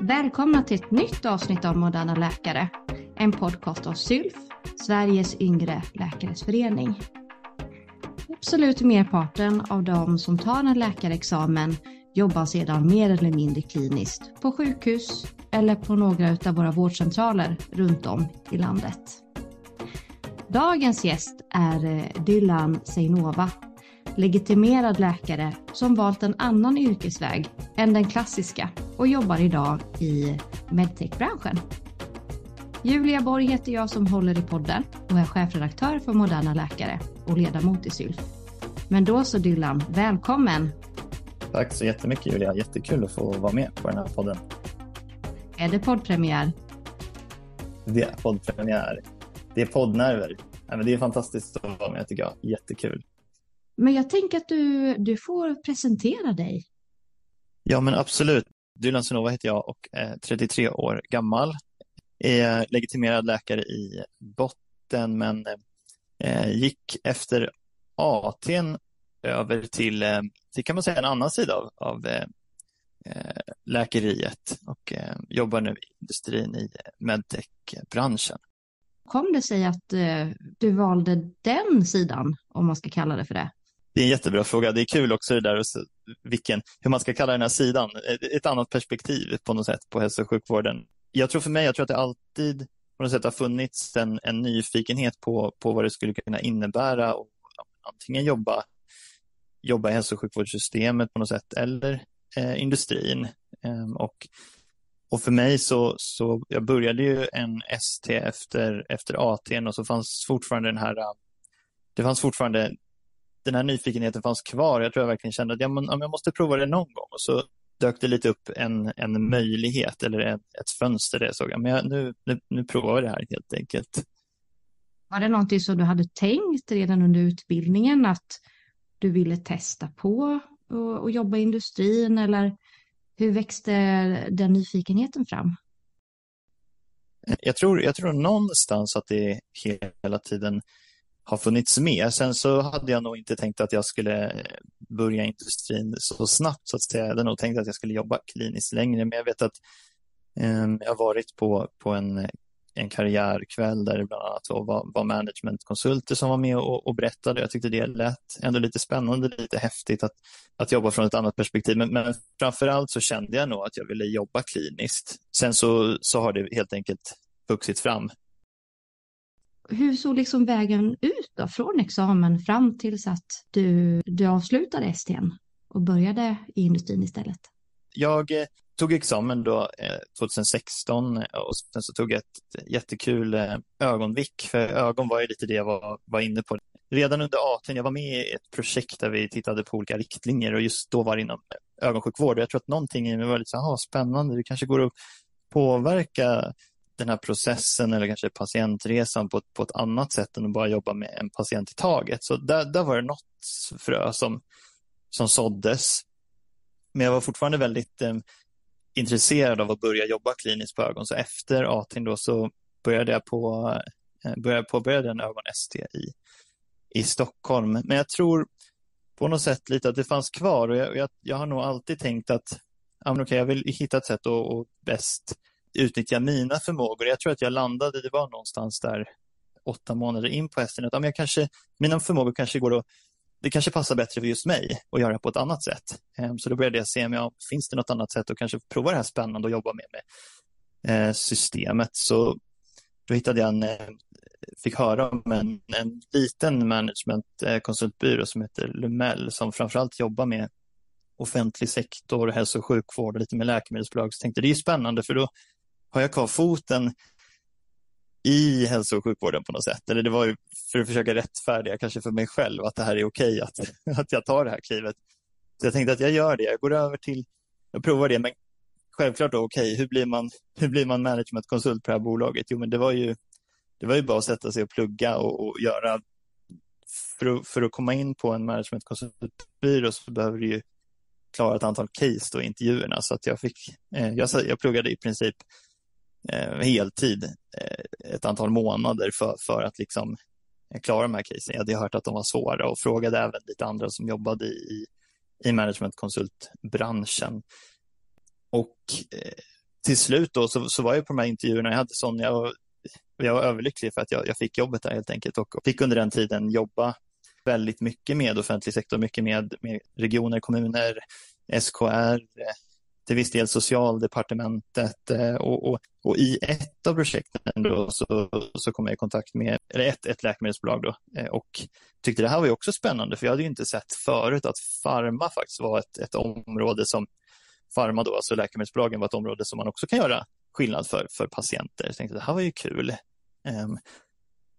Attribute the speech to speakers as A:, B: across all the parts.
A: Välkomna till ett nytt avsnitt av Moderna Läkare. En podcast av SYLF, Sveriges yngre läkares förening. Absolut merparten av de som tar en läkarexamen jobbar sedan mer eller mindre kliniskt på sjukhus eller på några av våra vårdcentraler runt om i landet. Dagens gäst är eh, Dylan Seinova, legitimerad läkare som valt en annan yrkesväg än den klassiska och jobbar idag i medtech-branschen. Julia Borg heter jag som håller i podden och är chefredaktör för Moderna Läkare och ledamot i SYLF. Men då så Dylan, välkommen!
B: Tack så jättemycket Julia, jättekul att få vara med på den här podden.
A: Är det poddpremiär?
B: Det är poddpremiär. Det är poddnerver. Det är fantastiskt att vara med tycker jag, jättekul.
A: Men jag tänker att du, du får presentera dig.
B: Ja men absolut. Dylan Sonova heter jag och är 33 år gammal. Är legitimerad läkare i botten men eh, gick efter ATn över till, eh, till kan man säga en annan sida av, av eh, eh läkeriet och eh, jobbar nu i industrin i medtech-branschen.
A: Kom det sig att eh, du valde den sidan, om man ska kalla det för det?
B: Det är en jättebra fråga. Det är kul också det där, vilken, hur man ska kalla den här sidan. Ett annat perspektiv på något sätt på hälso och sjukvården. Jag tror för mig, jag tror att det alltid på något sätt har funnits en, en nyfikenhet på, på vad det skulle kunna innebära och antingen jobba, jobba i hälso och sjukvårdssystemet på något sätt eller eh, industrin. Eh, och, och för mig så, så jag började ju en ST efter, efter AT och så fanns fortfarande den här det fanns fortfarande den här nyfikenheten fanns kvar. Jag tror jag verkligen kände att ja, men, jag måste prova det någon gång. Och så dök det lite upp en, en möjlighet eller ett, ett fönster där jag såg att nu, nu, nu provar vi det här helt enkelt.
A: Var det någonting som du hade tänkt redan under utbildningen att du ville testa på och, och jobba i industrin eller hur växte den nyfikenheten fram?
B: Jag tror, jag tror någonstans att det hela tiden har funnits med. Sen så hade jag nog inte tänkt att jag skulle eh, börja industrin så snabbt så att säga. Jag hade nog tänkt att jag skulle jobba kliniskt längre, men jag vet att eh, jag har varit på, på en, en karriärkväll där det bland annat var, var managementkonsulter som var med och, och berättade. Jag tyckte det lät ändå lite spännande, lite häftigt att, att jobba från ett annat perspektiv. Men, men framför allt så kände jag nog att jag ville jobba kliniskt. Sen så, så har det helt enkelt vuxit fram
A: hur såg liksom vägen ut då, från examen fram tills att du, du avslutade STN och började i industrin istället?
B: Jag eh, tog examen då eh, 2016 eh, och sen så tog jag ett jättekul eh, ögonvick, för ögon var ju lite det jag var, var inne på. Redan under 18, jag var med i ett projekt där vi tittade på olika riktlinjer och just då var det inom eh, ögonsjukvård. Jag tror att någonting i mig var lite så här, ah, spännande, det kanske går att påverka den här processen eller kanske patientresan på, på ett annat sätt än att bara jobba med en patient i taget. Så där, där var det något frö som, som såddes. Men jag var fortfarande väldigt eh, intresserad av att börja jobba kliniskt på ögon. Så efter ATIN då så började jag på, eh, började påbörjade en ögon-ST i, i Stockholm. Men jag tror på något sätt lite att det fanns kvar och jag, jag, jag har nog alltid tänkt att ja, men okay, jag vill hitta ett sätt att bäst utnyttja mina förmågor. Jag tror att jag landade, det var någonstans där åtta månader in på hästen, att ja, jag kanske, mina förmågor kanske går att det kanske passar bättre för just mig att göra på ett annat sätt. Ehm, så då började jag se om jag, finns det något annat sätt att kanske prova det här spännande och jobba med, med eh, systemet. Så då hittade jag en, eh, fick höra om en, en liten managementkonsultbyrå som heter Lumell som framförallt jobbar med offentlig sektor, hälso och sjukvård och lite med läkemedelsbolag. Så tänkte det är spännande för då har jag kvar foten i hälso och sjukvården på något sätt. Eller det var ju för att försöka rättfärdiga kanske för mig själv att det här är okej att, att jag tar det här klivet. Så jag tänkte att jag gör det, jag går över till, jag provar det, men självklart då okej, hur blir man, hur blir man managementkonsult på det här bolaget? Jo, men det var ju, det var ju bara att sätta sig och plugga och, och göra, för att, för att komma in på en managementkonsultbyrå så behöver du ju klara ett antal case då, intervjuerna så att jag fick, eh, jag, jag pluggade i princip eh, heltid eh, ett antal månader för, för att liksom klara de här casen. Jag hade hört att de var svåra och frågade även lite andra som jobbade i, i managementkonsultbranschen. Och eh, till slut då så, så var jag på de här intervjuerna, jag hade Sonja och jag var överlycklig för att jag, jag fick jobbet där helt enkelt och fick under den tiden jobba väldigt mycket med offentlig sektor, mycket med, med regioner, kommuner, SKR, till viss del socialdepartementet eh, och, och, och, i ett av projekten då så, så kom jag i kontakt med eller ett, ett läkemedelsbolag då eh, och tyckte det här var ju också spännande för jag hade ju inte sett förut att farma faktiskt var ett, ett område som farma då, alltså läkemedelsbolagen var ett område som man också kan göra skillnad för, för patienter. Jag tänkte det här var ju kul. Um,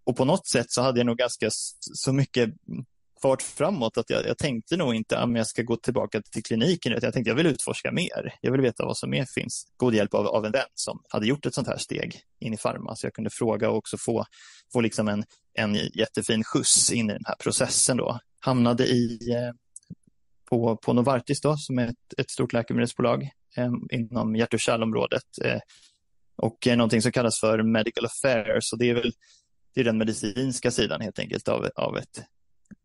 B: och på något sätt så hade jag nog ganska så mycket fart framåt att jag, jag tänkte nog inte ah, att jag ska gå tillbaka till kliniken. Jag tänkte jag vill utforska mer. Jag vill veta vad som mer finns. God hjälp av, av en vän som hade gjort ett sånt här steg in i farma. Så jag kunde fråga och också få, få liksom en, en jättefin skjuts in i den här processen. Då. Hamnade i, eh, på, på Novartis då, som är ett, ett stort läkemedelsbolag eh, inom hjärt och kärlområdet. Eh, och eh, någonting som kallas för medical affairs. Och det är väl det är den medicinska sidan helt enkelt av, av ett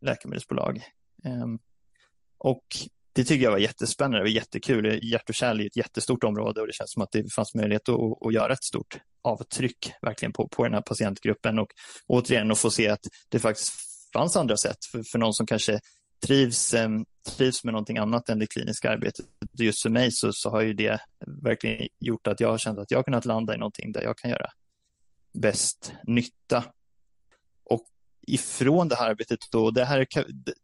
B: läkemedelsbolag. Ehm, och det tycker jag var jättespännande, det var jättekul. Hjärt och kärl är ett jättestort område och det känns som att det fanns möjlighet att, att göra ett stort avtryck verkligen på, på den här patientgruppen och återigen att få se att det faktiskt fanns andra sätt för, för någon som kanske trivs, ehm, trivs med någonting annat än det kliniska arbetet. Just för mig så, så har ju det verkligen gjort att jag har känt att jag har kunnat landa i någonting där jag kan göra bäst nytta. Ifrån det här arbetet då, det här,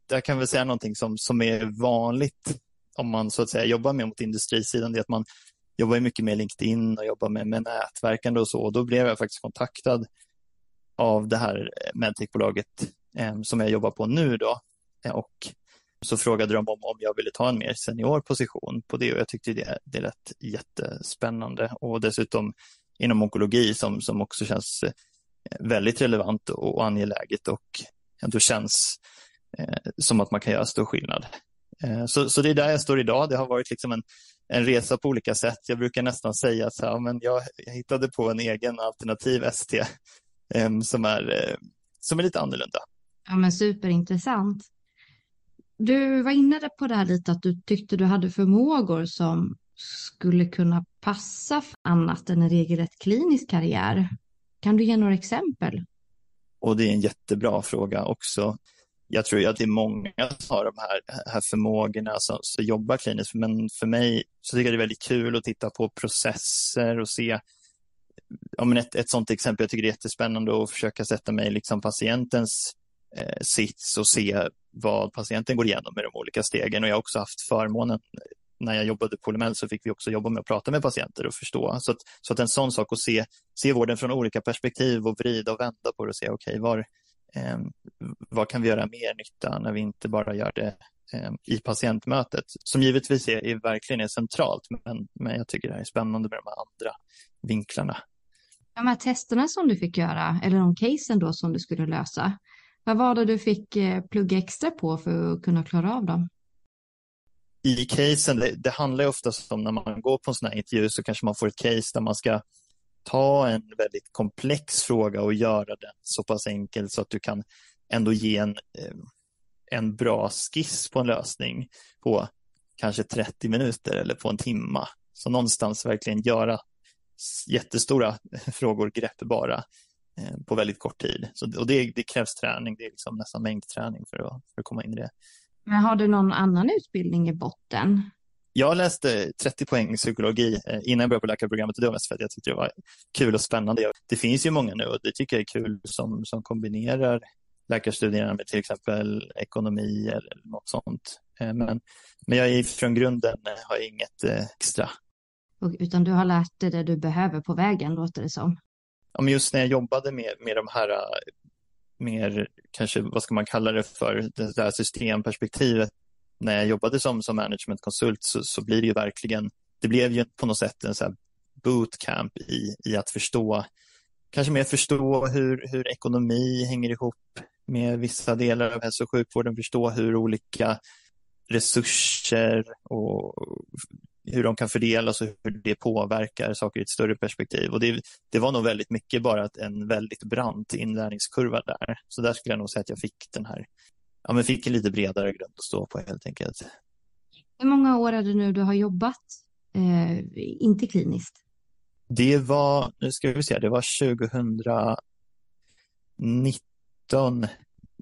B: det här kan väl säga någonting som, som är vanligt om man så att säga jobbar med mot industrisidan, det är att man jobbar mycket med LinkedIn och jobbar med, med nätverkande och så. Och då blev jag faktiskt kontaktad av det här medtechbolaget eh, som jag jobbar på nu då. Eh, och så frågade de om, om jag ville ta en mer senior position på det och jag tyckte det, det lät jättespännande och dessutom inom onkologi som, som också känns eh, väldigt relevant och angeläget och ändå känns eh, som att man kan göra stor skillnad. Eh, så, så det är där jag står idag. Det har varit liksom en, en resa på olika sätt. Jag brukar nästan säga att ja, men jag, jag hittade på en egen alternativ ST eh, som, är, eh, som är lite annorlunda.
A: Ja, men superintressant. Du var inne på det här lite att du tyckte du hade förmågor som skulle kunna passa för annat än en regelrätt klinisk karriär. Kan du ge några exempel?
B: Och det är en jättebra fråga också. Jag tror att det är många som har de här, här förmågorna som, som jobbar kliniskt, men för mig så tycker jag det är väldigt kul att titta på processer och se ja, men ett, ett sånt exempel, jag tycker det är jättespännande att försöka sätta mig liksom patientens eh, sits och se vad patienten går igenom med de olika stegen. Och jag har också haft förmånen när jag jobbade på LML så fick vi också jobba med att prata med patienter och förstå. Så att, så att en sån sak att se, se vården från olika perspektiv och vrida och vända på det och se okej, okay, var, eh, var kan vi göra mer nytta när vi inte bara gör det eh, i patientmötet, som givetvis är, är verkligen är centralt, men, men jag tycker det här är spännande med de här andra vinklarna.
A: De här testerna som du fick göra, eller de casen då som du skulle lösa, vad var det du fick eh, plugga extra på för att kunna klara av dem?
B: I casen, det, det handlar ju oftast om när man går på en sån här intervju så kanske man får ett case där man ska ta en väldigt komplex fråga och göra den så pass enkel så att du kan ändå ge en, eh, en bra skiss på en lösning på kanske 30 minuter eller på en timma. Så någonstans verkligen göra jättestora frågor greppbara eh, på väldigt kort tid. Så, och det, det krävs träning, det är liksom nästan mängdträning för att, för att komma in i det.
A: Men har du någon annan utbildning i botten?
B: Jag läste 30 poäng psykologi eh, innan jag började på läkarprogrammet och det var mest för att jag tyckte det var kul och spännande. Det finns ju många nu och det tycker jag är kul som, som kombinerar läkarstudierna med till exempel ekonomi eller något sånt. Eh, men, men jag är från grunden har inget extra.
A: Utan du har lärt dig det du behöver på vägen låter det som
B: ja, men just när jag jobbade med, med de här mer, kanske vad ska man kalla det för, det där systemperspektivet. När jag jobbade som, som managementkonsult så, så blir det ju verkligen, det blev ju på något sätt en så här bootcamp i, i att förstå, kanske mer förstå hur, hur ekonomi hänger ihop med vissa delar av hälso och sjukvården, förstå hur olika resurser och hur de kan fördelas och hur det påverkar saker i ett större perspektiv. Och det, det var nog väldigt mycket bara en väldigt brant inlärningskurva där. Så där skulle jag nog säga att jag fick den här, ja men fick en lite bredare grund att stå på helt enkelt.
A: Hur många år är det nu du har jobbat, eh, inte kliniskt?
B: Det var, nu ska vi se, det var 2019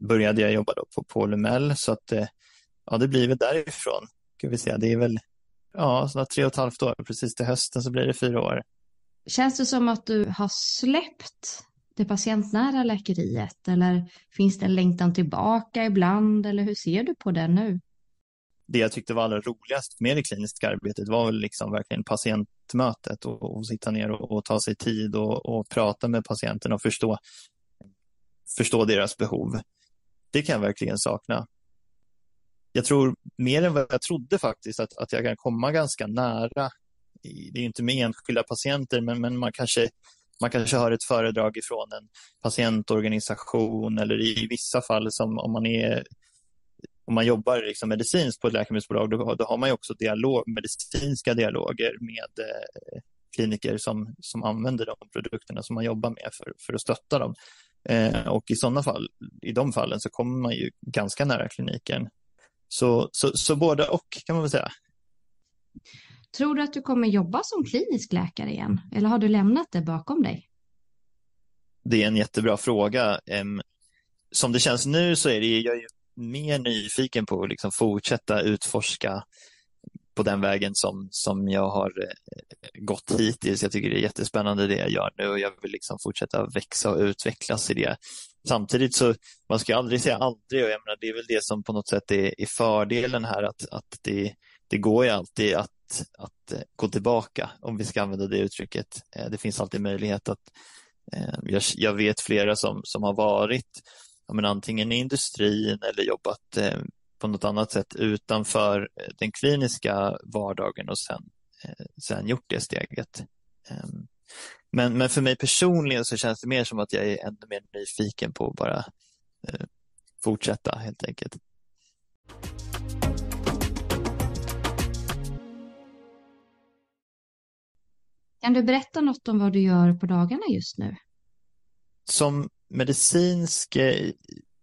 B: började jag jobba då på Polymel så att eh, ja, det blir väl därifrån. Ska vi se, det är väl ja, snart tre och ett halvt år, precis till hösten så blir det fyra år.
A: Känns det som att du har släppt det patientnära läkeriet eller finns det en längtan tillbaka ibland eller hur ser du på det nu?
B: Det jag tyckte var allra roligast med det kliniska arbetet var väl liksom verkligen patientmötet och, och sitta ner och, och, ta sig tid och, och prata med patienten och förstå, förstå deras behov. Det kan jag verkligen sakna. Jag tror mer än vad jag trodde faktiskt att, att jag kan komma ganska nära. Det är inte med enskilda patienter, men, men man kanske man kanske hör ett föredrag ifrån en patientorganisation eller i vissa fall som om man är om man jobbar liksom medicinskt på ett läkemedelsbolag, då, då har man också dialog, medicinska dialoger med eh, kliniker som, som använder de produkterna som man jobbar med för, för att stötta dem. Eh, och i sådana fall, i de fallen så kommer man ju ganska nära kliniken. Så, så, så både och kan man väl säga.
A: Tror du att du kommer jobba som klinisk läkare igen? Eller har du lämnat det bakom dig?
B: Det är en jättebra fråga. Som det känns nu så är det, jag är mer nyfiken på att liksom fortsätta utforska på den vägen som, som jag har eh, gått hittills. Jag tycker det är jättespännande det jag gör nu och jag vill liksom fortsätta växa och utvecklas i det. Samtidigt så, man ska aldrig säga aldrig och jag menar, det är väl det som på något sätt är, är fördelen här att, att det, det går ju alltid att att, eh, gå tillbaka, om vi ska använda det uttrycket. Eh, det finns alltid möjlighet att eh, jag, jag vet flera som, som har varit men antingen i industrin eller jobbat på något annat sätt utanför den kliniska vardagen och sen, sen gjort det steget. Ehm, men, men för mig personligen så känns det mer som att jag är ännu mer nyfiken på att bara fortsätta helt enkelt.
A: Kan du berätta något om vad du gör på dagarna just nu?
B: Som medicinsk eh,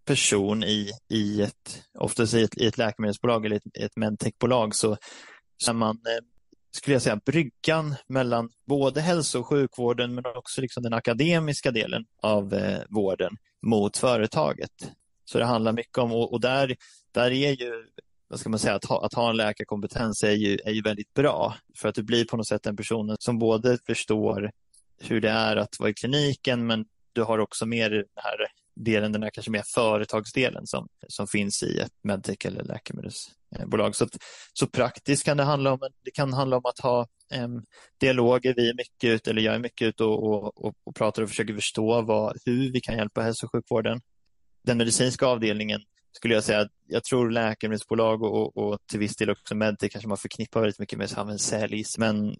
B: person i, i ett, oftast i ett, i ett läkemedelsbolag eller ett, ett medtechbolag så, så är man, eh, skulle jag säga, bryggan mellan både hälso och sjukvården men också liksom den akademiska delen av eh, vården mot företaget. Så det handlar mycket om, och, och där, där är ju vad ska man säga, att ha, att ha en läkarkompetens är ju, är ju väldigt bra. För att du blir på något sätt en person som både förstår hur det är att vara i kliniken men du har också mer den här delen, den här kanske mer företagsdelen som, som finns i ett medtech eller läkemedelsbolag. Så, så praktiskt kan det handla om, det kan handla om att ha um, dialoger. Vi är mycket ute, eller jag är mycket ute och, och, och, och pratar och försöker förstå vad, hur vi kan hjälpa hälso och sjukvården. Den medicinska avdelningen skulle jag säga att jag tror läkemedelsbolag och, och till viss del också medtech kanske man förknippar väldigt mycket med en säljs. Men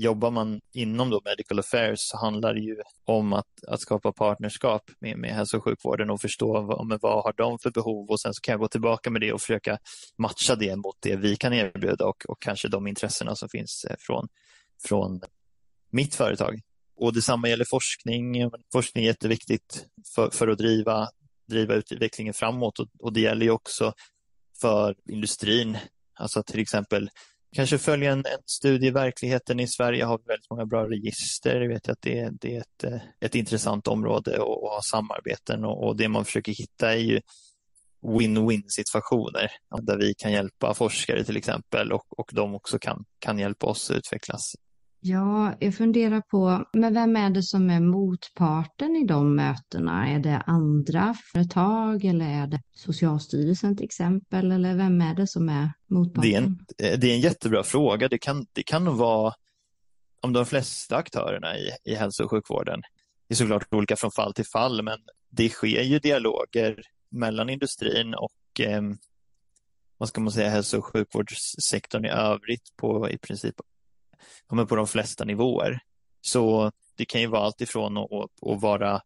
B: jobbar man inom då medical affairs så handlar det ju om att, att skapa partnerskap med, med hälso och sjukvården och förstå vad, men vad har de för behov och sen så kan jag gå tillbaka med det och försöka matcha det mot det vi kan erbjuda och, och kanske de intressena som finns eh, från, från mitt företag. Och detsamma gäller forskning. Forskning är jätteviktigt för, för att driva driva utvecklingen framåt och, och det gäller ju också för industrin. Alltså till exempel kanske följa en, en studie i verkligheten. I Sverige har vi väldigt många bra register. Jag vet att det, det är ett, eh, ett intressant område att ha samarbeten och, och det man försöker hitta är ju win-win situationer där vi kan hjälpa forskare till exempel och, och de också kan, kan hjälpa oss att utvecklas.
A: Ja, jag funderar på, men vem är det som är motparten i de mötena? Är det andra företag eller är det Socialstyrelsen till exempel? Eller vem är det som är motparten?
B: Det är en, eh, det är en jättebra fråga. Det kan, det kan nog vara om de flesta aktörerna i, i hälso och sjukvården. Det är såklart olika från fall till fall, men det sker ju dialoger mellan industrin och eh, vad ska man säga, hälso och sjukvårdssektorn i övrigt på i princip ja, på de flesta nivåer. Så det kan ju vara allt ifrån att, att vara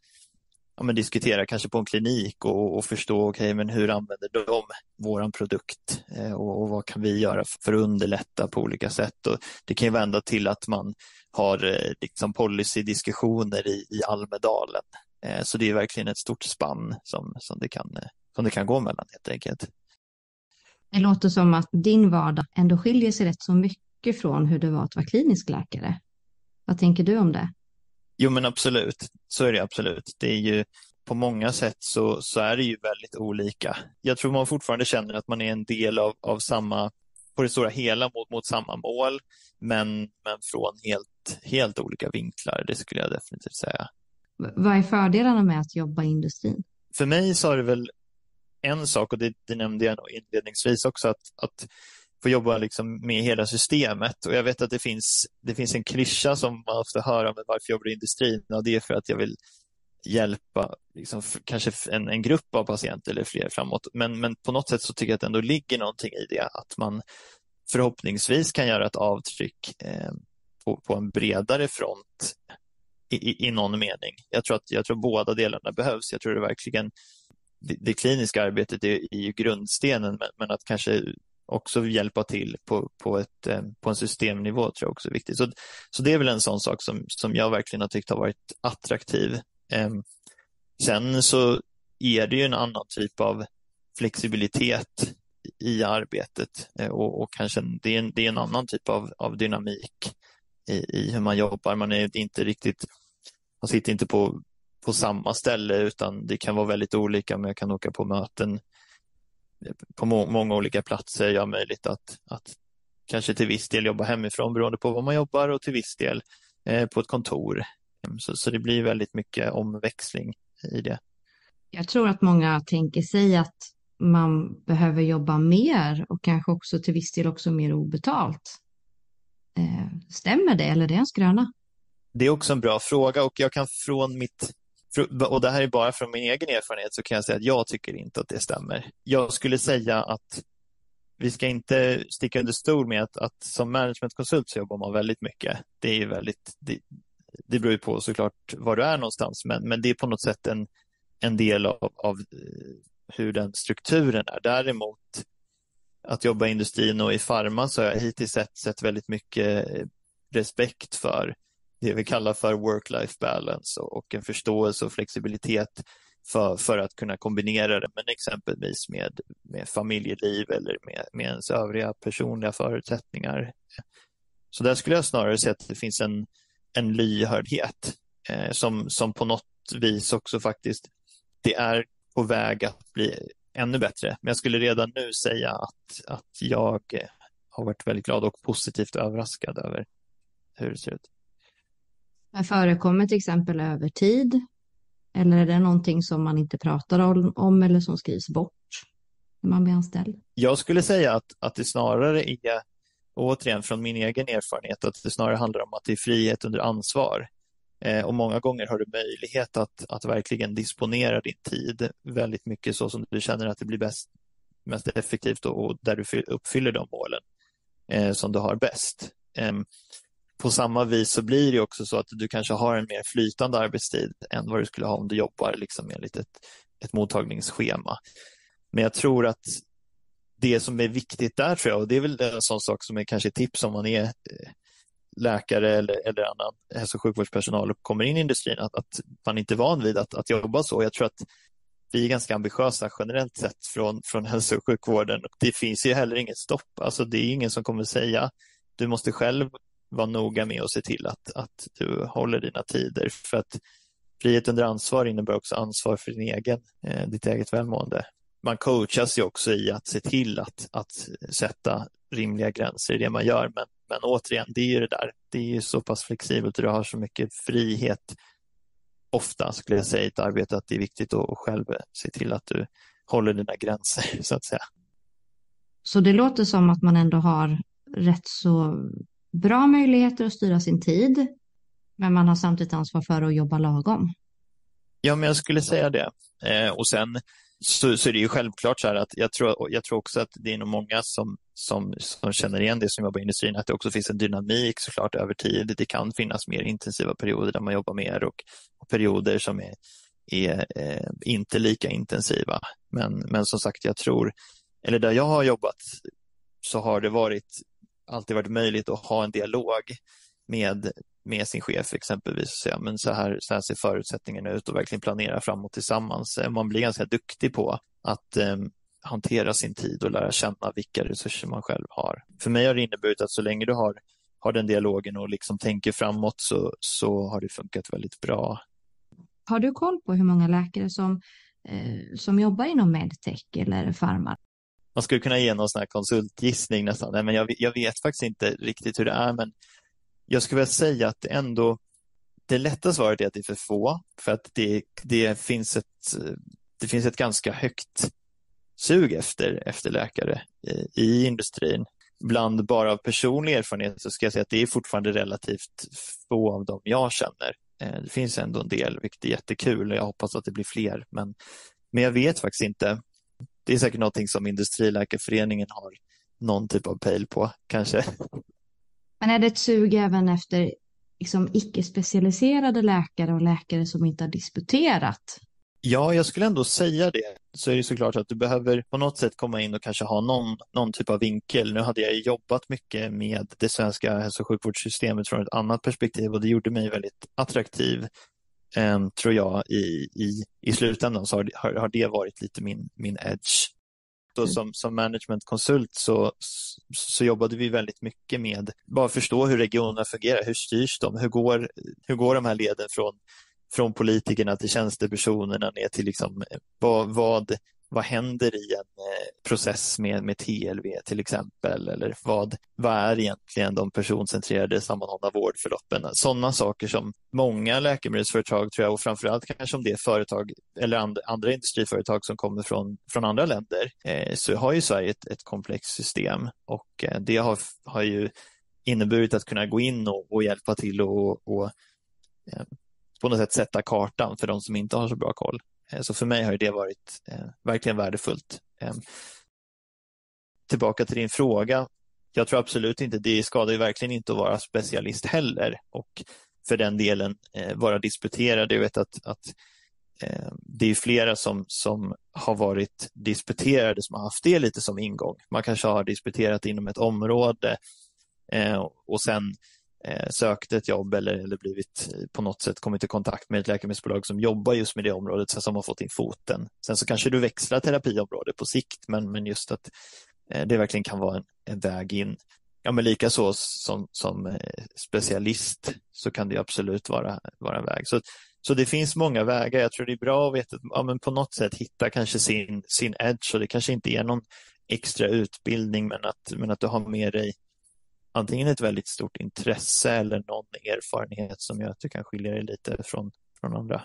B: ja, men diskutera kanske på en klinik och, och förstå okay, men hur använder de vår produkt eh, och, och, vad kan vi göra för att underlätta på olika sätt. Och det kan ju vända till att man har eh, liksom policydiskussioner i, i Almedalen. Eh, så det är verkligen ett stort spann som, som, det kan, eh, som det kan gå mellan helt enkelt.
A: Det låter som att din vardag ändå skiljer sig rätt så mycket från hur det var att vara klinisk läkare. Vad tänker du om det?
B: Jo, men absolut. Så är det absolut. Det är ju på många sätt så, så är det ju väldigt olika. Jag tror man fortfarande känner att man är en del av, av samma, på det stora hela mot, mot samma mål, men, men från helt, helt olika vinklar. Det skulle jag definitivt säga.
A: Vad är fördelarna med att jobba i industrin?
B: För mig så är det väl en sak, och det, det nämnde jag inledningsvis också, att, att får jobba liksom med hela systemet. Och jag vet att det finns, det finns en klyscha som man ofta hör om varför jag jobbar i industrin och det är för att jag vill hjälpa liksom, kanske en, en grupp av patienter eller fler framåt. Men, men på något sätt så tycker jag att det ändå ligger någonting i det, att man förhoppningsvis kan göra ett avtryck eh, på, på en bredare front i, i, i, någon mening. Jag tror, att, jag tror båda delarna behövs. Jag tror det verkligen det, det kliniska arbetet är, är ju grundstenen, men, men, att kanske också hjälpa till på, på, ett, eh, på en systemnivå tror jag också är viktigt. Så, så det är väl en sån sak som, som jag verkligen har tyckt har varit attraktiv. Ehm, sen så är det ju en annan typ av flexibilitet i arbetet eh, och, och kanske det är, en, det är en annan typ av, av dynamik i, i hur man jobbar. Man är inte riktigt, man sitter inte på, på samma ställe utan det kan vara väldigt olika. Men jag kan åka på möten på må många olika platser. Jag har möjlighet att, att kanske till viss del jobba hemifrån beroende på var man jobbar och till viss del eh, på ett kontor. Så, så det blir väldigt mycket omväxling i det.
A: Jag tror att många tänker sig att man behöver jobba mer och kanske också till viss del också mer obetalt. Eh, stämmer det eller är det en skröna?
B: Det är också en bra fråga och jag kan från mitt och det här är bara från min egen erfarenhet så kan jag säga att jag tycker inte att det stämmer. Jag skulle säga att vi ska inte sticka under stol med att, att som managementkonsult så jobbar man väldigt mycket. Det är väldigt, det, det beror ju på såklart var du är någonstans, men, men det är på något sätt en, en del av, av eh, hur den strukturen är. Däremot att jobba i industrin och i farma så har jag hittills sett, sett väldigt mycket eh, respekt för det vi kallar för work-life balance och en förståelse och flexibilitet för, för att kunna kombinera det med exempelvis med, med familjeliv eller med, med ens övriga personliga förutsättningar. Så där skulle jag snarare säga att det finns en, en lyhördhet eh, som, som på något vis också faktiskt, det är på väg att bli ännu bättre. Men jag skulle redan nu säga att, att jag eh, har varit väldigt glad och positivt överraskad över hur det ser ut.
A: Men förekommer till exempel övertid? Eller är det någonting som man inte pratar om eller som skrivs bort när man blir anställd?
B: Jag skulle säga att, att det snarare är, återigen från min egen erfarenhet, att det snarare handlar om att det är frihet under ansvar. Eh, och många gånger har du möjlighet att, att verkligen disponera din tid väldigt mycket så som du känner att det blir bäst, mest effektivt och, och där du uppfyller de målen eh, som du har bäst. Eh, på samma vis så blir det också så att du kanske har en mer flytande arbetstid än vad du skulle ha om du jobbar liksom enligt ett, ett mottagningsschema. Men jag tror att det som är viktigt där tror jag, och det är väl en sån sak som är kanske tips om man är eh, läkare eller, eller annan hälso och sjukvårdspersonal och kommer in i industrin, att, att man inte är van vid att, att jobba så. Jag tror att vi är ganska ambitiösa generellt sett från, från hälso och sjukvården. Det finns ju heller inget stopp. Alltså det är ingen som kommer säga du måste själv vara noga med att se till att, att du håller dina tider. För att frihet under ansvar innebär också ansvar för din egen, eh, ditt eget välmående. Man coachas ju också i att se till att, att sätta rimliga gränser i det man gör. Men, men återigen, det är ju det där. Det är ju så pass flexibelt och du har så mycket frihet ofta skulle jag säga i ett arbete att det är viktigt att själv se till att du håller dina gränser så att säga.
A: Så det låter som att man ändå har rätt så bra möjligheter att styra sin tid, men man har samtidigt ansvar för att jobba lagom.
B: Ja, men jag skulle säga det. Eh, och sen så, så är det ju självklart så här att jag tror, jag tror också att det är nog många som, som, som känner igen det som jobbar i industrin, att det också finns en dynamik såklart över tid. Det kan finnas mer intensiva perioder där man jobbar mer och, och perioder som är, är eh, inte lika intensiva. Men, men som sagt, jag tror, eller där jag har jobbat så har det varit alltid varit möjligt att ha en dialog med, med sin chef exempelvis och säga men så här, så här ser förutsättningarna ut och verkligen planera framåt tillsammans. Eh, man blir ganska duktig på att eh, hantera sin tid och lära känna vilka resurser man själv har. För mig har det inneburit att så länge du har, har den dialogen och liksom tänker framåt så, så har det funkat väldigt bra.
A: Har du koll på hur många läkare som, eh, som jobbar inom medtech eller farma?
B: Man skulle kunna ge någon sån här konsultgissning nästan, Nej, men jag, jag vet faktiskt inte riktigt hur det är, men jag skulle vilja säga att det ändå det lätta svaret är att det är för få, för att det, det, finns, ett, det finns ett ganska högt sug efter, efter läkare i, i industrin. Bland bara av personlig erfarenhet så ska jag säga att det är fortfarande relativt få av dem jag känner. Eh, det finns ändå en del, vilket är jättekul och jag hoppas att det blir fler. Men, men jag vet faktiskt inte. Det är säkert någonting som Industriläkarföreningen har någon typ av pejl på, kanske.
A: Men är det ett sug även efter liksom, icke-specialiserade läkare och läkare som inte har disputerat?
B: Ja, jag skulle ändå säga det. Så är det såklart att du behöver på något sätt komma in och kanske ha någon, någon typ av vinkel. Nu hade jag jobbat mycket med det svenska hälso och sjukvårdssystemet från ett annat perspektiv och det gjorde mig väldigt attraktiv, tror jag, i, i, i slutändan så har, har, har det varit lite min, min edge. Då mm. som, som managementkonsult så, så jobbade vi väldigt mycket med bara förstå hur regionerna fungerar, hur styrs de, hur går, hur går de här leden från från politikerna till tjänstepersonerna ner till liksom, eh, vad, vad, vad händer i en eh, process med, med TLV till exempel? Eller vad, vad är egentligen de personcentrerade sammanhållna vårdförloppen? Sådana saker som många läkemedelsföretag tror jag och framförallt kanske om det är företag eller and, andra industriföretag som kommer från, från andra länder eh, så har ju Sverige ett, ett komplext system och eh, det har, har ju inneburit att kunna gå in och, och hjälpa till och, och eh, på något sätt sätta kartan för de som inte har så bra koll. Eh, så för mig har det varit eh, verkligen värdefullt. Eh, tillbaka till din fråga. Jag tror absolut inte, det skadar ju verkligen inte att vara specialist heller och för den delen eh, vara disputerad. Jag vet att, att eh, det är flera som, som har varit disputerade som har haft det lite som ingång. Man kanske har disputerat inom ett område eh, och sen eh, Eh, sökt ett jobb eller, eller blivit eh, på något sätt kommit i kontakt med ett läkemedelsbolag som jobbar just med det området, så som har fått in foten. Sen så kanske du växlar terapiområde på sikt, men, men just att eh, det verkligen kan vara en, en väg in. Ja, men likaså som, som eh, specialist så kan det absolut vara, vara en väg. Så, så det finns många vägar. Jag tror det är bra att veta, ja, men på något sätt hitta kanske sin, sin edge och det kanske inte är någon extra utbildning, men att, men att du har med dig antingen ett väldigt stort intresse eller någon erfarenhet som gör att du kan skilja dig lite från, från andra.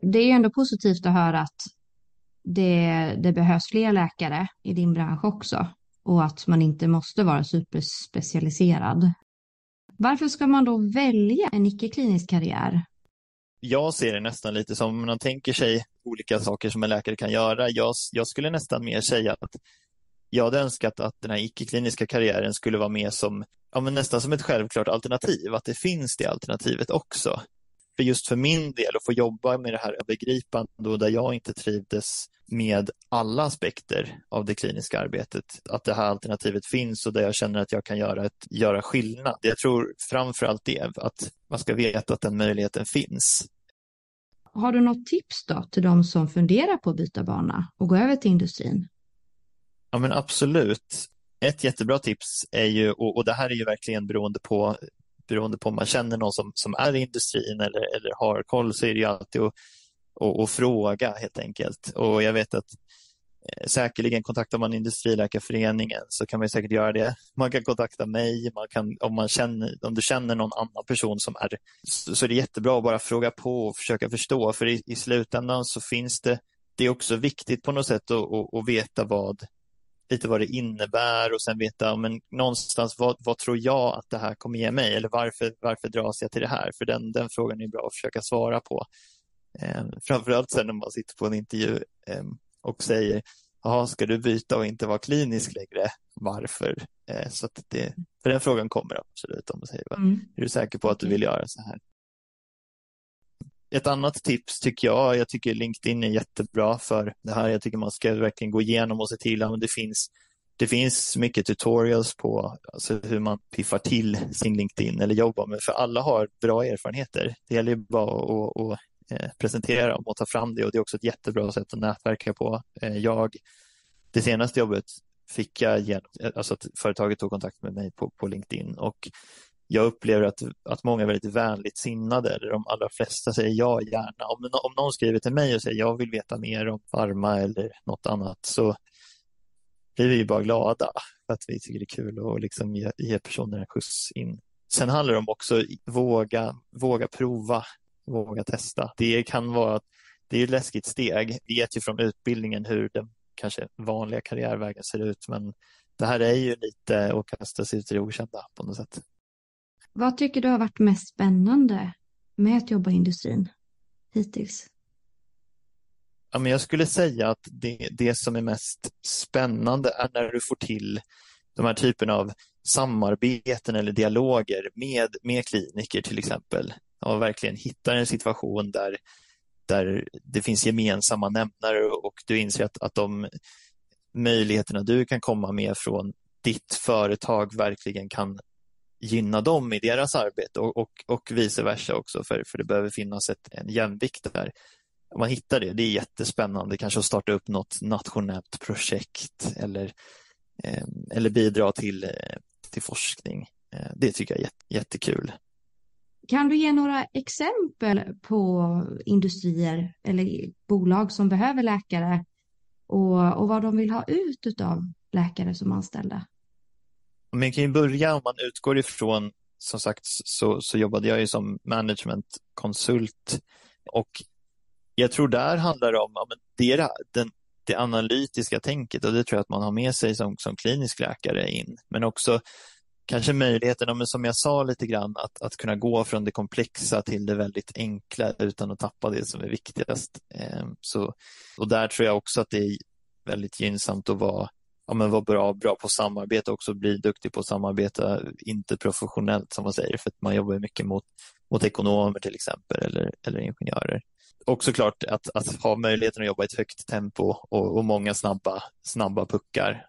A: Det är ju ändå positivt att höra att det, det behövs fler läkare i din bransch också och att man inte måste vara superspecialiserad. Varför ska man då välja en icke-klinisk karriär?
B: Jag ser det nästan lite som man tänker sig olika saker som en läkare kan göra. Jag, jag skulle nästan mer säga att jag hade önskat att den här icke-kliniska karriären skulle vara med som ja, men nästan som ett självklart alternativ, att det finns det alternativet också. För just för min del att få jobba med det här övergripande och där jag inte trivdes med alla aspekter av det kliniska arbetet, att det här alternativet finns och där jag känner att jag kan göra, ett, göra skillnad. Jag tror framför allt det, att man ska veta att den möjligheten finns.
A: Har du något tips då till de som funderar på att byta bana och gå över till industrin?
B: Ja men absolut. Ett jättebra tips är ju, och, och det här är ju verkligen beroende på beroende på om man känner någon som, som är i industrin eller, eller har koll så är det ju alltid att, att, att fråga helt enkelt. Och jag vet att eh, säkerligen kontaktar man Industriläkarföreningen så kan man säkert göra det. Man kan kontakta mig, man kan, om, man känner, om du känner någon annan person som är så, så är det jättebra att bara fråga på och försöka förstå för i, i slutändan så finns det, det är också viktigt på något sätt att, att, att veta vad, lite vad det innebär och sen veta men någonstans vad, vad tror jag att det här kommer ge mig eller varför, varför dras jag till det här? För den, den frågan är bra att försöka svara på. Eh, framförallt sen när man sitter på en intervju eh, och säger Jaha, ska du byta och inte vara klinisk längre? Varför? Eh, så det, för den frågan kommer absolut om du säger mm. Är du säker på att du vill göra så här? Ett annat tips tycker jag, jag tycker LinkedIn är jättebra för det här. Jag tycker man ska verkligen gå igenom och se till att det finns det finns mycket tutorials på alltså hur man piffar till sin LinkedIn eller jobbar med, för alla har bra erfarenheter. Det gäller ju bara att, att, att eh, presentera dem och ta fram det och det är också ett jättebra sätt att nätverka på. Eh, jag det senaste jobbet fick jag genom, alltså att företaget tog kontakt med mig på, på LinkedIn och jag upplever att, att många är väldigt vänligt sinnade, de allra flesta säger ja gärna. Om, om någon skriver till mig och säger jag vill veta mer om Pharma eller något annat så blir vi bara glada för att vi tycker det är kul att liksom ge, ge personer en skjuts in. Sen handlar det om också våga, våga prova, våga testa. Det kan vara det är ett läskigt steg. Vi vet ju från utbildningen hur den kanske vanliga karriärvägen ser ut, men det här är ju lite att kasta sig ut i det okända på något sätt.
A: Vad tycker du har varit mest spännande med att jobba i industrin hittills?
B: Ja, men jag skulle säga att det, det som är mest spännande är när du får till de här typerna av samarbeten eller dialoger med, med kliniker till exempel. Och verkligen hittar en situation där, där det finns gemensamma nämnare och du inser att, att de möjligheterna du kan komma med från ditt företag verkligen kan gynna dem i deras arbete och, och, och vice versa också, för, för det behöver finnas ett, en jämvikt där. Om man hittar det, det är jättespännande, kanske att starta upp något nationellt projekt eller, eh, eller bidra till, eh, till forskning. Eh, det tycker jag är jätt, jättekul.
A: Kan du ge några exempel på industrier eller bolag som behöver läkare och, och vad de vill ha ut av läkare som anställda?
B: Man kan ju börja om man utgår ifrån, som sagt så, så jobbade jag ju som managementkonsult och jag tror där handlar det om ja, men det, den, det analytiska tänket och det tror jag att man har med sig som, som klinisk läkare in. Men också kanske möjligheten, som jag sa lite grann, att, att kunna gå från det komplexa till det väldigt enkla utan att tappa det som är viktigast. Ehm, så, och där tror jag också att det är väldigt gynnsamt att vara ja, men vara bra, bra på samarbete också, bli duktig på att samarbeta, inte professionellt som man säger, för att man jobbar mycket mot, mot ekonomer till exempel eller, eller ingenjörer. Och såklart att, att ha möjligheten att jobba i ett högt tempo och, och många snabba, snabba puckar.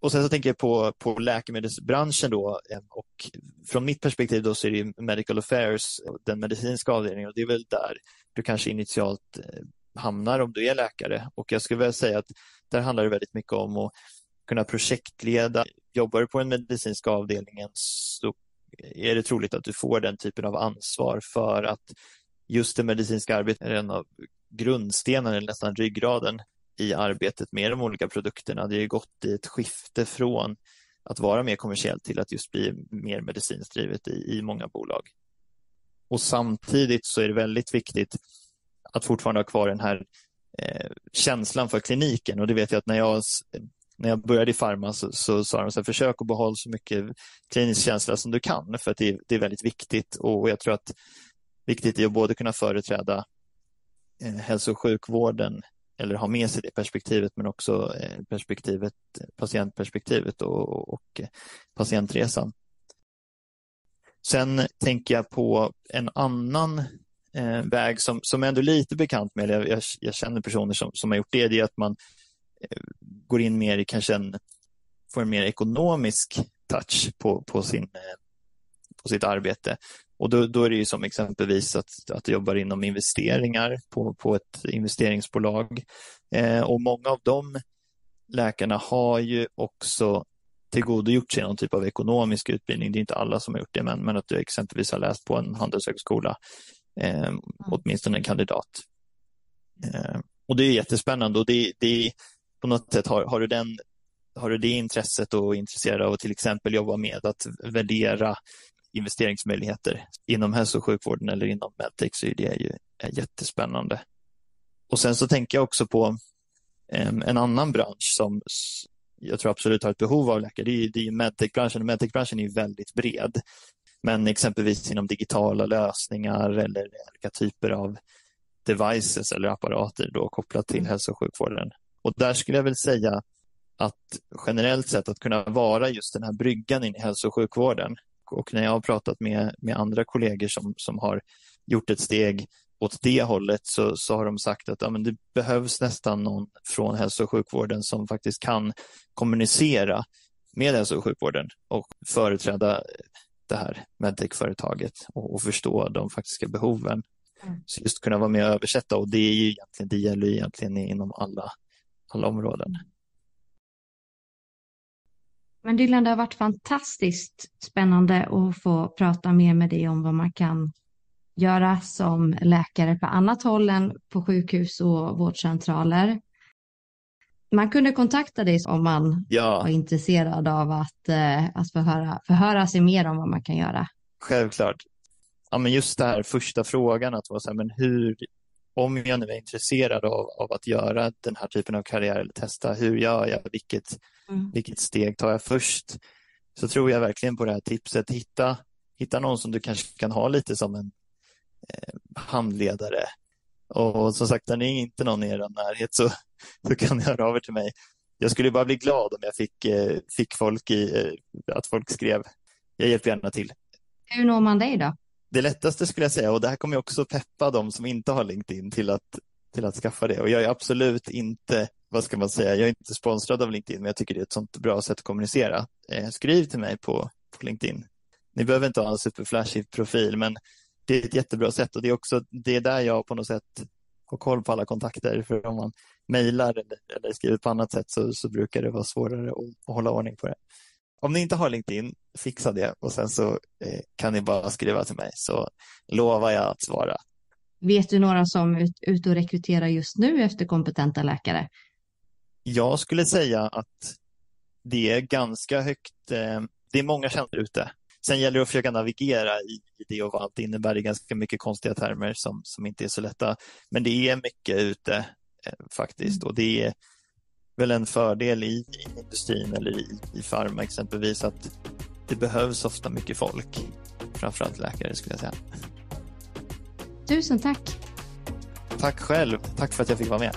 B: Och sen så tänker jag på, på läkemedelsbranschen då eh, och från mitt perspektiv då så är det medical affairs, den medicinska avdelningen och det är väl där du kanske initialt eh, hamnar om du är läkare och jag skulle vilja säga att där handlar det väldigt mycket om att kunna projektleda. Jobbar du på den medicinska avdelningen så är det troligt att du får den typen av ansvar för att just det medicinska arbetet är en av grundstenarna, eller nästan ryggraden i arbetet med de olika produkterna. Det har gått i ett skifte från att vara mer kommersiellt till att just bli mer medicinskt drivet i, i många bolag. Och samtidigt så är det väldigt viktigt att fortfarande ha kvar den här eh, känslan för kliniken och det vet jag att när jag när jag började i Pharma så, så sa de så här, försök att behålla så mycket klinisk känsla som du kan för att det, det är väldigt viktigt och jag tror att viktigt är att både kunna företräda eh, hälso och sjukvården eller ha med sig det perspektivet men också eh, perspektivet, patientperspektivet och, och patientresan. Sen tänker jag på en annan eh, väg som, som är ändå lite bekant med, jag, jag, känner personer som, som har gjort det, det är att man går in mer i kanske en, får en mer ekonomisk touch på, på, sin, på sitt arbete. Och då, då är det ju som exempelvis att, att jobbar inom investeringar på, på ett investeringsbolag. Eh, och många av de läkarna har ju också tillgodogjort sig någon typ av ekonomisk utbildning. Det är inte alla som har gjort det, men, men att du exempelvis har läst på en handelshögskola, eh, mm. åtminstone en kandidat. Eh, och det är jättespännande och det, det, på något sätt har, har, du den, har du det intresset och är intresserad av att till exempel jobba med att värdera investeringsmöjligheter inom hälso och sjukvården eller inom medtech så är det ju är jättespännande. Och sen så tänker jag också på en annan bransch som jag tror absolut har ett behov av läkare. Det är, det är medtech-branschen. Medtech-branschen är väldigt bred. Men exempelvis inom digitala lösningar eller olika typer av devices eller apparater då kopplat till mm. hälso och sjukvården. Och där skulle jag väl säga att generellt sett att kunna vara just den här bryggan in i hälso och sjukvården. Och när jag har pratat med, med andra kollegor som, som har gjort ett steg åt det hållet så, så har de sagt att ja, men det behövs nästan någon från hälso och sjukvården som faktiskt kan kommunicera med hälso och sjukvården och företräda det här medtech-företaget och, och förstå de faktiska behoven. Mm. Så just kunna vara med och översätta och det, är ju egentligen, det gäller egentligen inom alla alla områden.
A: Men Dylan, det har varit fantastiskt spännande att få prata mer med dig om vad man kan göra som läkare på annat håll än på sjukhus och vårdcentraler. Man kunde kontakta dig om man ja. var intresserad av att, eh, att förhöra, förhöra sig mer om vad man kan göra.
B: Självklart. Ja, men just det här första frågan, att vara så här, men hur, om jag nu är intresserad av, av att göra den här typen av karriär eller testa, hur gör jag, vilket, mm. vilket steg tar jag först? Så tror jag verkligen på det här tipset, hitta, hitta någon som du kanske kan ha lite som en eh, handledare. Och som sagt, när är inte någon i er närhet så, så kan ni höra av er till mig. Jag skulle bara bli glad om jag fick, eh, fick folk i, eh, att folk skrev. Jag hjälper gärna till.
A: Hur når man dig då?
B: Det lättaste skulle jag säga, och det här kommer jag också peppa de som inte har LinkedIn till att, till att skaffa det. Och jag är absolut inte, vad ska man säga, jag är inte sponsrad av LinkedIn, men jag tycker det är ett sånt bra sätt att kommunicera. Eh, skriv till mig på, på LinkedIn. Ni behöver inte ha en superflashig profil, men det är ett jättebra sätt och det är också det är där jag på något sätt har koll på alla kontakter. För om man mejlar eller, eller skriver på annat sätt så, så brukar det vara svårare att, att hålla ordning på det om ni inte har LinkedIn, fixa det och sen så eh, kan ni bara skriva till mig så lovar jag att svara.
A: Vet du några som är ute och rekryterar just nu efter kompetenta läkare?
B: Jag skulle säga att det är ganska högt. Eh, det är många tjänster ute. Sen gäller det att försöka navigera i, det och vad allt innebär. Det är ganska mycket konstiga termer som, som inte är så lätta. Men det är mycket ute eh, faktiskt. Mm. Och det är, väl en fördel i, i industrin eller i, i farma exempelvis att det behövs ofta mycket folk. Framförallt läkare skulle jag säga.
A: Tusen tack.
B: Tack själv. Tack för att jag fick vara med.